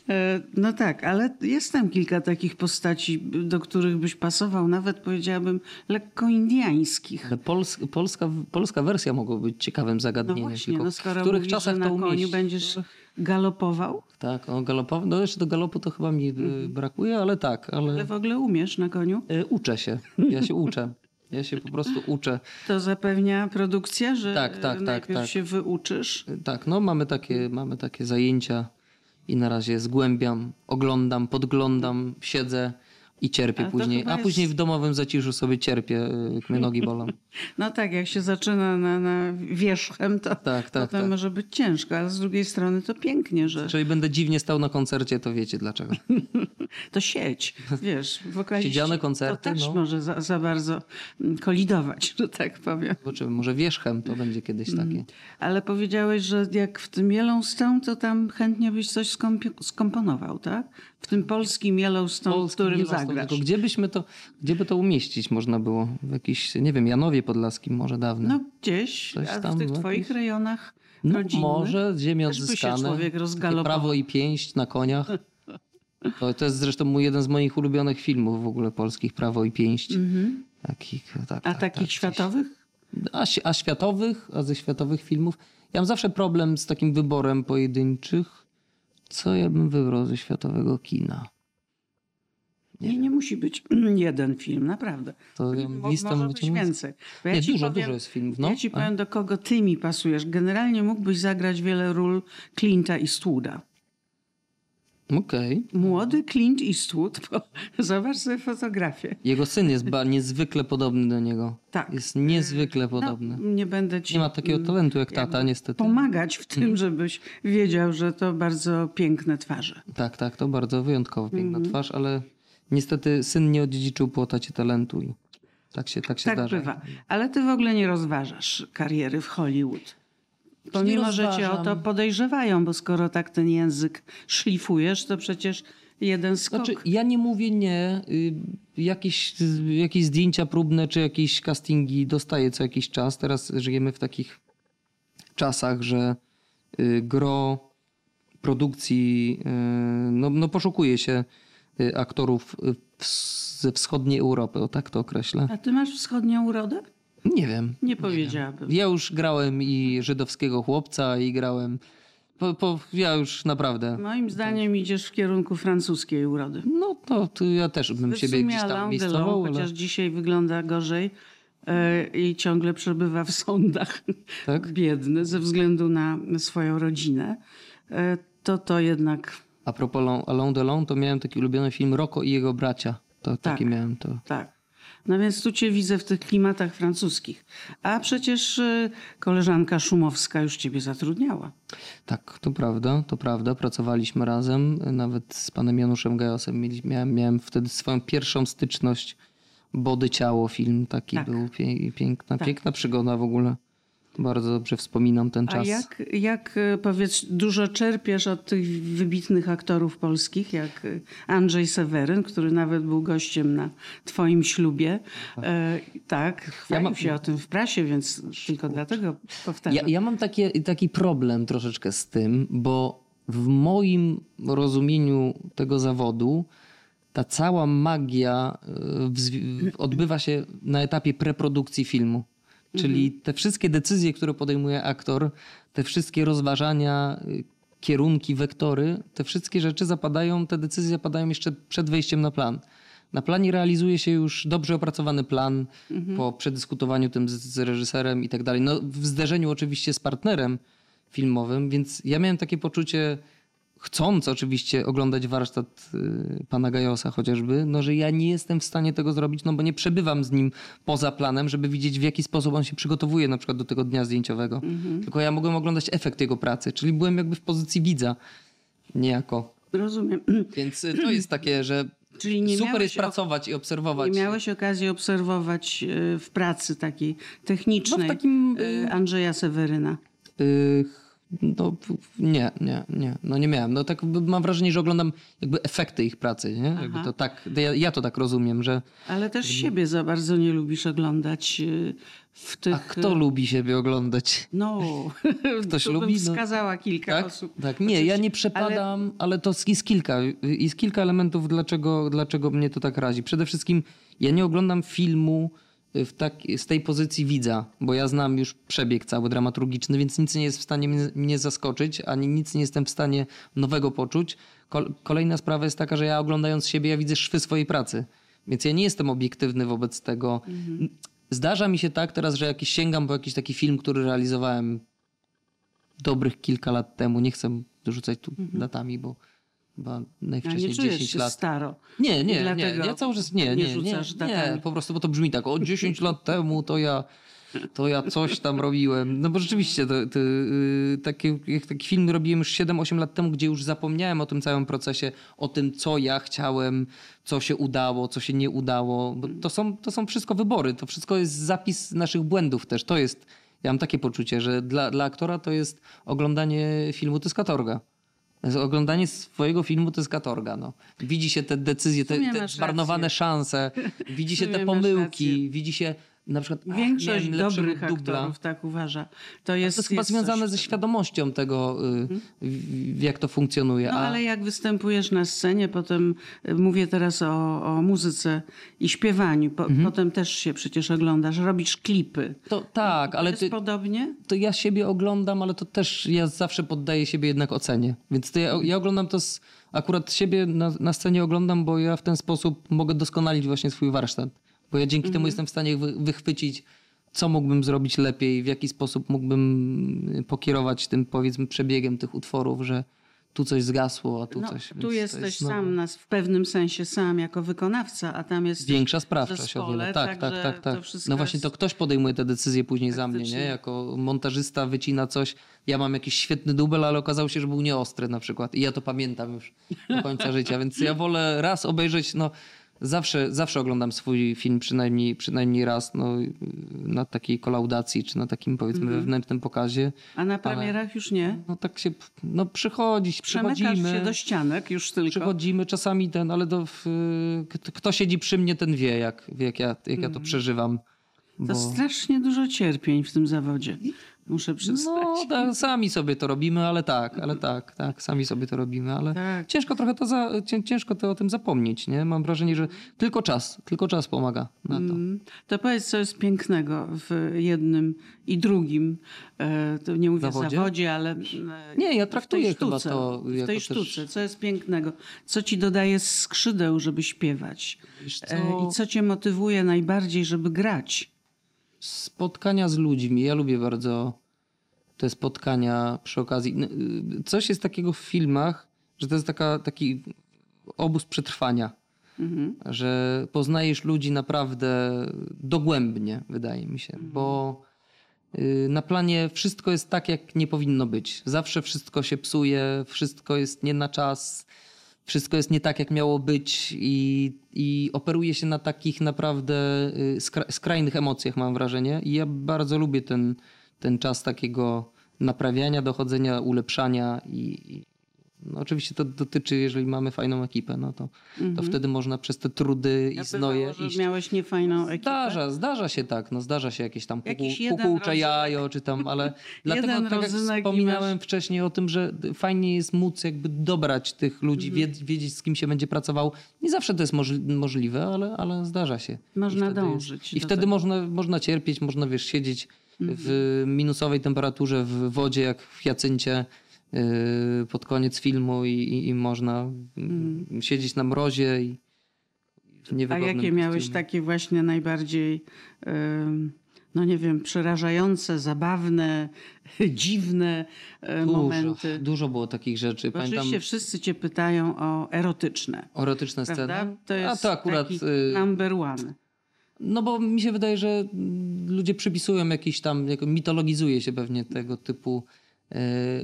A: e, no tak, ale jest tam kilka takich postaci, do których byś pasował, nawet powiedziałabym lekko indiańskich.
B: Pols, polska, polska wersja mogła być ciekawym
A: No
B: zagadnieniem.
A: właśnie,
B: tylko
A: no
B: w których
A: mówisz,
B: czasach
A: że na
B: to
A: koniu
B: umieścić?
A: będziesz galopował,
B: Tak, o galopowy. No jeszcze do galopu to chyba mi y, brakuje, ale tak, ale
A: ale w ogóle umiesz na koniu,
B: y, uczę się. Ja się uczę. Ja się po prostu uczę.
A: to zapewnia produkcja, że
B: Tak, tak, tak,
A: najpierw
B: tak.
A: się wyuczysz.
B: Tak, no mamy takie, mamy takie zajęcia i na razie zgłębiam, oglądam, podglądam, siedzę i cierpię później. A później
A: jest-
B: w domowym zaciszu sobie cierpię, y, jak mnie nogi bolą. [LAUGHS]
A: No tak, jak się zaczyna na, na wierzchem, to
B: Tak, tak,
A: potem
B: tak.
A: może być ciężko, ale z drugiej strony to pięknie, że
B: Jeżeli będę dziwnie stał na koncercie, to wiecie dlaczego. [LAUGHS]
A: to sieć, wiesz, wokaliści.
B: Siedziane koncerty,
A: To też
B: no.
A: może za, za bardzo mm, kolidować, że tak powiem.
B: Zobaczymy, może wierzchem to będzie kiedyś
A: Mm.
B: takie.
A: Ale powiedziałeś, że jak w tym Yellowstone, to tam chętnie byś coś skomponował, tak? W tym polskim Yellowstone, w
B: Polski
A: którym
B: Yellowstone,
A: zagrasz.
B: Tylko gdzie byśmy to, gdzie by to umieścić można było? W jakiś, nie wiem, Janowie Podlaskim może dawno.
A: No gdzieś,
B: Coś
A: a w
B: tam
A: tych twoich
B: jakiejś-
A: rejonach
B: No,
A: rodzinnych.
B: może ziemia odzyskane. prawo i pięść na koniach. [LAUGHS] To, to jest zresztą mój jeden z moich ulubionych filmów w ogóle polskich, Prawo i pięść. Takich, tak.
A: A
B: tak,
A: takich
B: tak,
A: światowych?
B: A, a światowych, a ze światowych filmów. Ja mam zawsze problem z takim wyborem pojedynczych. Co ja bym wybrał ze światowego kina?
A: Nie, nie musi być [CLEARS THROAT] jeden film, naprawdę.
B: To ja listę
A: może być więcej. Bo
B: Nie, dużo,
A: powiem,
B: dużo jest filmów. No.
A: Ja ci powiem, do kogo ty mi pasujesz. Generalnie mógłbyś zagrać wiele ról Clint'a Eastwooda.
B: Okej.
A: Młody Clint Eastwood, bo [LAUGHS] zobacz sobie fotografię.
B: Jego syn jest ba- niezwykle podobny do niego.
A: Tak.
B: Jest niezwykle podobny.
A: No, nie będę ci
B: Nie ma takiego talentu jak tata, niestety.
A: pomagać w tym,
B: Mhm.
A: żebyś wiedział, że to bardzo piękne twarze.
B: Tak, tak, to bardzo wyjątkowo piękna
A: Mhm.
B: twarz, ale niestety syn nie odziedziczył po tacie talentu i tak się, tak się
A: Tak
B: zdarza.
A: bywa. Ale ty w ogóle nie rozważasz kariery w Hollywood. Pomimo, że cię o to podejrzewają, bo skoro tak ten język szlifujesz, to przecież jeden skok.
B: Znaczy, ja nie mówię nie. Y, Jakieś, jakieś zdjęcia próbne czy jakieś castingi dostaję co jakiś czas. Teraz żyjemy w takich czasach, że y, gro produkcji y, no, no poszukuje się aktorów w- ze wschodniej Europy, o tak to określę.
A: A ty masz wschodnią urodę?
B: Nie wiem.
A: Nie powiedziałabym.
B: Ja już grałem i żydowskiego chłopca i grałem. Po, po, ja już naprawdę.
A: Moim zdaniem idziesz w kierunku francuskiej urody.
B: No to, to ja też bym
A: W
B: siebie gdzieś tam
A: Alain
B: miejscował,
A: Delon,
B: ale
A: chociaż dzisiaj wygląda gorzej e, i ciągle przebywa w sądach.
B: Tak? [LAUGHS]
A: Biedny ze względu na swoją rodzinę. E, to to jednak
B: a propos Alain- Delon, to miałem taki ulubiony film Rocco i jego bracia. To taki miałem to.
A: tak. No więc tu cię widzę w tych klimatach francuskich. A przecież e, koleżanka Szumowska już ciebie zatrudniała.
B: Tak, to prawda, to prawda. Pracowaliśmy razem, nawet z panem Januszem Gajosem. Miałem, miałem wtedy swoją pierwszą styczność. Body Ciało film taki
A: Tak.
B: był. Piękna, piękna przygoda w ogóle. Bardzo dobrze wspominam ten
A: A
B: czas.
A: jak, jak e, powiedz, dużo czerpiesz od tych wybitnych aktorów polskich, jak e, Andrzej Seweryn, który nawet był gościem na twoim ślubie. E, tak, chwalił
B: mam-
A: się o tym w prasie, więc tylko dlatego powtarzam.
B: Ja, ja mam takie, taki problem troszeczkę z tym, bo w moim rozumieniu tego zawodu ta cała magia zwi- odbywa się na etapie preprodukcji filmu. Czyli te wszystkie decyzje, które podejmuje aktor, te wszystkie rozważania, y, kierunki, wektory, te wszystkie rzeczy zapadają, te decyzje zapadają jeszcze przed wejściem na plan. Na planie realizuje się już dobrze opracowany plan po przedyskutowaniu tym z, z reżyserem i tak dalej. No, w zderzeniu oczywiście z partnerem filmowym, więc ja miałem takie poczucie, chcąc oczywiście oglądać warsztat y, pana Gajosa chociażby, no, że ja nie jestem w stanie tego zrobić, no bo nie przebywam z nim poza planem, żeby widzieć w jaki sposób on się przygotowuje na przykład do tego dnia zdjęciowego. Tylko ja mogłem oglądać efekt jego pracy, czyli byłem jakby w pozycji widza niejako.
A: Rozumiem. [CLEARS THROAT]
B: Więc y, to jest takie, że [CLEARS THROAT]
A: Czyli nie
B: super jest pracować i obserwować.
A: Nie miałeś okazji obserwować e, w pracy takiej technicznej
B: No w takim,
A: Andrzeja Seweryna.
B: Y, no, nie, nie, nie. No nie miałem. No tak mam wrażenie, że oglądam jakby efekty ich pracy, nie? To tak, ja, ja to tak rozumiem, że
A: Ale też siebie za bardzo nie lubisz oglądać e, w tych...
B: a kto lubi siebie oglądać?
A: No, [LAUGHS]
B: Ktoś
A: bym
B: lubi, no.
A: wskazała kilka
B: Tak?
A: osób.
B: tak, nie, ja nie przepadam, ale... to jest kilka, jest kilka elementów, dlaczego, dlaczego mnie to tak razi. Przede wszystkim ja nie oglądam filmu w tak, z tej pozycji widza, bo ja znam już przebieg cały dramaturgiczny, więc nic nie jest w stanie mnie, mnie zaskoczyć, ani nic nie jestem w stanie nowego poczuć. Kol- Kolejna sprawa jest taka, że ja oglądając siebie, ja widzę szwy swojej pracy, więc ja nie jestem obiektywny wobec tego. Zdarza mi się tak teraz, że jakiś sięgam po jakiś taki film, który realizowałem dobrych kilka lat temu. Nie chcę rzucać tu datami, bo
A: A
B: najwcześniej
A: nie czujesz
B: 10
A: się
B: lat.
A: staro.
B: Nie, nie, nie. Ja cały czas nie,
A: nie
B: nie, nie,
A: rzucasz
B: nie,
A: datami.
B: po prostu, bo to brzmi tak, o 10 lat temu to ja, to ja coś tam robiłem. No bo rzeczywiście, to, to, yy, taki, taki film robiłem już 7-8 lat temu, gdzie już zapomniałem o tym całym procesie, o tym, co ja chciałem, co się udało, co się nie udało. Bo to są, to są wszystko wybory, to wszystko jest zapis naszych błędów też. To jest, ja mam takie poczucie, że dla, dla aktora to jest oglądanie filmu, to jest katorga. Oglądanie swojego filmu to jest katorga. No. Widzi się te decyzje, te, te
A: rację.
B: szanse, widzi się te pomyłki, widzi się na przykład ach,
A: Większość
B: lepszego
A: dobrych
B: dubla.
A: aktorów tak uważa. To
B: To
A: jest,
B: jest chyba
A: jest
B: związane ze świadomością tego, w- jak to funkcjonuje.
A: No
B: A
A: ale jak występujesz na scenie, potem y, mówię teraz o, o muzyce i śpiewaniu, po,
B: Mhm.
A: potem też się przecież oglądasz, robisz klipy.
B: to tak, ale
A: jest
B: ty,
A: podobnie?
B: to ja siebie oglądam, ale to też ja zawsze poddaję siebie jednak ocenie. Więc to ja, ja oglądam to z, akurat siebie na, na scenie oglądam, bo ja w ten sposób mogę doskonalić właśnie swój warsztat. Bo ja dzięki temu jestem w stanie wy, wychwycić, co mógłbym zrobić lepiej, w jaki sposób mógłbym pokierować tym powiedzmy przebiegiem tych utworów, że tu coś zgasło, a tu
A: No,
B: coś.
A: tu jesteś
B: jest, no,
A: sam nas w pewnym sensie sam jako wykonawca, a tam jest
B: Większa sprawczość o wiele. Tak, tak, tak, tak. No właśnie to ktoś podejmuje te decyzje później za mnie, nie? Jako montażysta wycina coś. Ja mam jakiś świetny dubel, ale okazało się, że był nieostry na przykład. I ja to pamiętam już do końca życia, więc ja wolę raz obejrzeć, no zawsze, zawsze oglądam swój film przynajmniej, przynajmniej raz, no na takiej kolaudacji, czy na takim powiedzmy
A: Mhm.
B: wewnętrznym pokazie.
A: A na premierach już nie?
B: No tak się, no przychodzić, przychodzimy.
A: się do ścianek już tylko.
B: Przychodzimy czasami ten, ale to w, kto, siedzi przy mnie, ten wie, jak, jak, ja, jak ja to przeżywam.
A: To
B: Bo...
A: strasznie dużo cierpień w tym zawodzie. Muszę przyznać.
B: No, tak, sami sobie to robimy, ale tak, ale tak, tak, sami sobie to robimy, ale
A: Tak.
B: ciężko trochę to za, cię- ciężko to o tym zapomnieć, nie? Mam wrażenie, że tylko czas, tylko czas pomaga na to.
A: Mm. To powiedz, co jest pięknego w jednym i drugim, e, to nie mówię
B: Zawodzie?
A: zawodzie, ale e,
B: Nie, ja
A: w tej
B: traktuję chyba
A: sztuce,
B: to
A: w tej
B: też-
A: sztuce. Co jest pięknego? Co ci dodaje skrzydeł, żeby śpiewać?
B: Wiesz co?
A: E, I co cię motywuje najbardziej, żeby grać?
B: Spotkania z ludźmi. Ja lubię bardzo te spotkania przy okazji. N- y, Coś jest takiego w filmach, że to jest taka, taki obóz przetrwania.
A: Mhm.
B: Że poznajesz ludzi naprawdę dogłębnie, wydaje mi się, bo y, na planie wszystko jest tak, jak nie powinno być. Zawsze wszystko się psuje, wszystko jest nie na czas, wszystko jest nie tak, jak miało być i, i operuje się na takich naprawdę y, skra- skrajnych emocjach, mam wrażenie. I ja bardzo lubię ten, ten czas takiego naprawiania, dochodzenia, ulepszania i, i no oczywiście to dotyczy, jeżeli mamy fajną ekipę, no to, to wtedy można przez te trudy i
A: Ja
B: znoje
A: bywało,
B: iść.
A: miałeś niefajną ekipę.
B: Zdarza, zdarza się tak, no zdarza się jakieś tam kuku, kukułcze jajo, czy tam, ale [LAUGHS] dlatego tak jak
A: i
B: wspominałem
A: masz-
B: wcześniej o tym, że fajnie jest móc jakby dobrać tych ludzi,
A: Mhm.
B: wiedzieć, z kim się będzie pracował. Nie zawsze to jest możli- możliwe, ale, ale zdarza się.
A: Można
B: I
A: dążyć
B: I wtedy
A: tego.
B: można, można cierpieć, można wiesz, siedzieć
A: Mhm.
B: w minusowej temperaturze w wodzie, jak w Jacyncie pod koniec filmu i, i, i można mm, siedzieć na mrozie i w
A: A
B: niewygodnym
A: jakie miałeś takie właśnie najbardziej, no nie wiem, przerażające, zabawne, [LAUGHS] dziwne e,
B: Dużo,
A: momenty?
B: dużo było takich rzeczy.
A: Bo
B: Pamiętam
A: Oczywiście wszyscy cię pytają o erotyczne,
B: erotyczne
A: prawda?
B: sceny.
A: To jest
B: A to akurat.
A: taki
B: y,
A: number one.
B: No bo mi się wydaje, że ludzie przypisują jakiś tam, mitologizuje się pewnie tego typu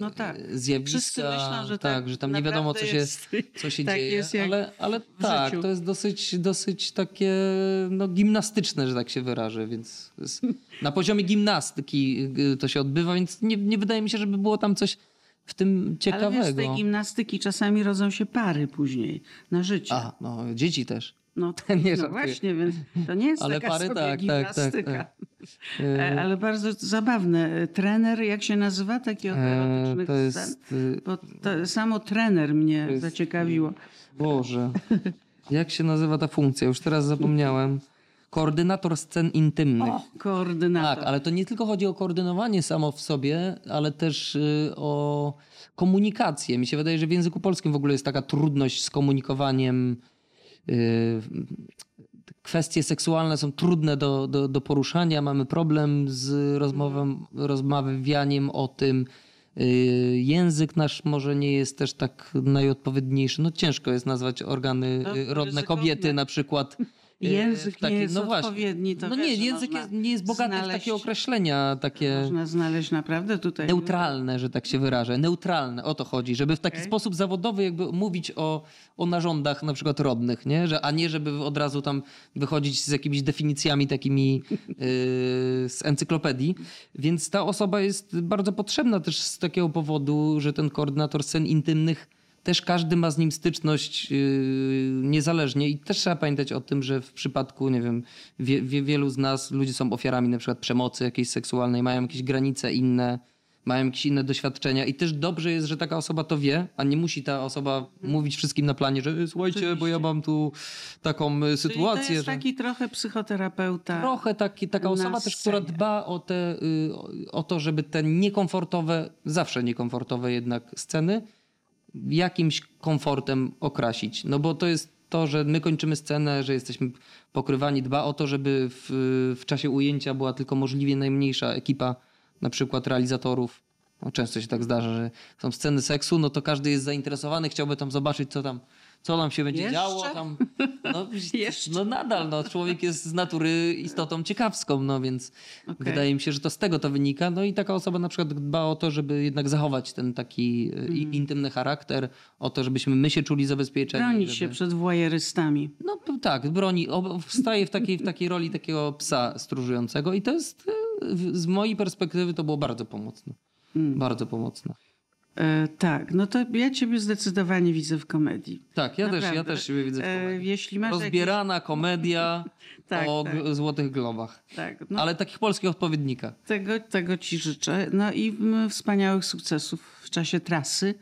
A: No tak.
B: zjawiska.
A: Wszyscy myślą, że
B: tak,
A: tak
B: że tam nie wiadomo, co się,
A: jest. [LAUGHS]
B: co się
A: Tak
B: dzieje.
A: jest
B: ale ale tak,
A: życiu.
B: to jest dosyć, dosyć takie no, gimnastyczne, że tak się wyrażę, więc na poziomie gimnastyki y, to się odbywa, więc nie, nie wydaje mi się, żeby było tam coś w tym
A: Ale
B: ciekawego.
A: wiesz, z tej gimnastyki czasami rodzą się pary później na życie.
B: A, no, dzieci też.
A: No, [LAUGHS]
B: Nie
A: no właśnie, więc to nie jest
B: Ale
A: taka
B: pary
A: sobie
B: tak, tak, tak,
A: gimnastyka.
B: tak.
A: E, Ale bardzo zabawne. Trener, jak się nazywa taki od
B: E,
A: erotycznych
B: to
A: scen?
B: jest...
A: Bo to, samo trener mnie
B: jest-
A: zaciekawiło.
B: Boże. Jak się nazywa ta funkcja? Już teraz zapomniałem. Koordynator scen intymnych.
A: O, koordynator.
B: Tak, ale to nie tylko chodzi o koordynowanie samo w sobie, ale też y, o komunikację. Mi się wydaje, że w języku polskim w ogóle jest taka trudność z komunikowaniem. Y, kwestie seksualne są trudne do, do, do poruszania. Mamy problem z rozmową, rozmawianiem o tym. Y, Język nasz może nie jest też tak najodpowiedniejszy. No ciężko jest nazwać organy
A: No,
B: y, rodne kobiety na przykład. Y,
A: Język
B: w takiej-
A: nie jest
B: no
A: odpowiedni.
B: No nie, język jest, nie jest bogaty w
A: znaleźć-
B: takie określenia, takie
A: Można znaleźć naprawdę tutaj...
B: neutralne, że tak się wyrażę. Neutralne, o to chodzi, żeby w taki
A: Okej.
B: sposób zawodowy jakby mówić o, o narządach na przykład rodnych, nie? Że, a nie żeby od razu tam wychodzić z jakimiś definicjami takimi yy, [LAUGHS] z encyklopedii. Więc ta osoba jest bardzo potrzebna też z takiego powodu, że ten koordynator scen intymnych też każdy ma z nim styczność yy, niezależnie. I też trzeba pamiętać o tym, że w przypadku, nie wiem, wie, wie, wielu z nas ludzie są ofiarami na przykład przemocy jakiejś seksualnej, mają jakieś granice inne, mają jakieś inne doświadczenia. I też dobrze jest, że taka osoba to wie, a nie musi ta osoba mówić wszystkim na planie, że "E, słuchajcie, bo ja mam tu taką e,
A: Czyli
B: sytuację,
A: to jest
B: że...
A: taki trochę psychoterapeuta.
B: Trochę taki, taka osoba też, która dba o, te, y, o to, żeby te niekomfortowe, zawsze niekomfortowe jednak sceny jakimś komfortem okrasić. No bo to jest to, że my kończymy scenę, że jesteśmy pokrywani, dba o to, żeby w, w czasie ujęcia była tylko możliwie najmniejsza ekipa, na przykład realizatorów. No, często się tak zdarza, że są sceny seksu, no to każdy jest zainteresowany, chciałby tam zobaczyć, co tam, co tam się będzie
A: Jeszcze?
B: działo. Tam, no, [LAUGHS] no nadal, no, człowiek jest z natury istotą ciekawską, no więc
A: Okej.
B: wydaje mi się, że to z tego to wynika. No i taka osoba na przykład dba o to, żeby jednak zachować ten taki i- intymny charakter, o to, żebyśmy my się czuli zabezpieczeni.
A: Bronić
B: żeby...
A: się przed wojerystami.
B: No tak, broni, wstaje w takiej, w takiej roli takiego psa stróżującego i to jest, w- z mojej perspektywy to było bardzo pomocne.
A: Mm.
B: Bardzo pomocne.
A: E, tak, no to ja ciebie zdecydowanie widzę w komedii.
B: Tak, ja też, ja też siebie widzę w
A: E,
B: komedii.
A: jeśli masz
B: Rozbierana komedia [LAUGHS]
A: Tak,
B: o
A: tak.
B: Złotych Globach.
A: Jakieś, tak, no,
B: Ale takich polskich odpowiednika.
A: tego, tego ci życzę. No i wspaniałych sukcesów w czasie trasy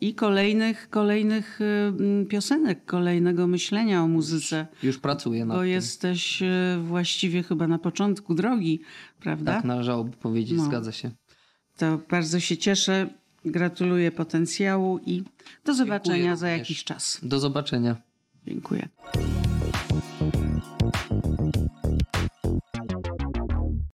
A: i kolejnych, kolejnych y, piosenek, kolejnego myślenia o muzyce.
B: Już pracuję nad
A: Bo
B: tym.
A: jesteś y, właściwie chyba na początku drogi, prawda?
B: Tak należałoby powiedzieć,
A: No.
B: zgadza się.
A: To bardzo się cieszę. Gratuluję potencjału i do zobaczenia za
B: również.
A: jakiś czas.
B: Do zobaczenia.
A: Dziękuję.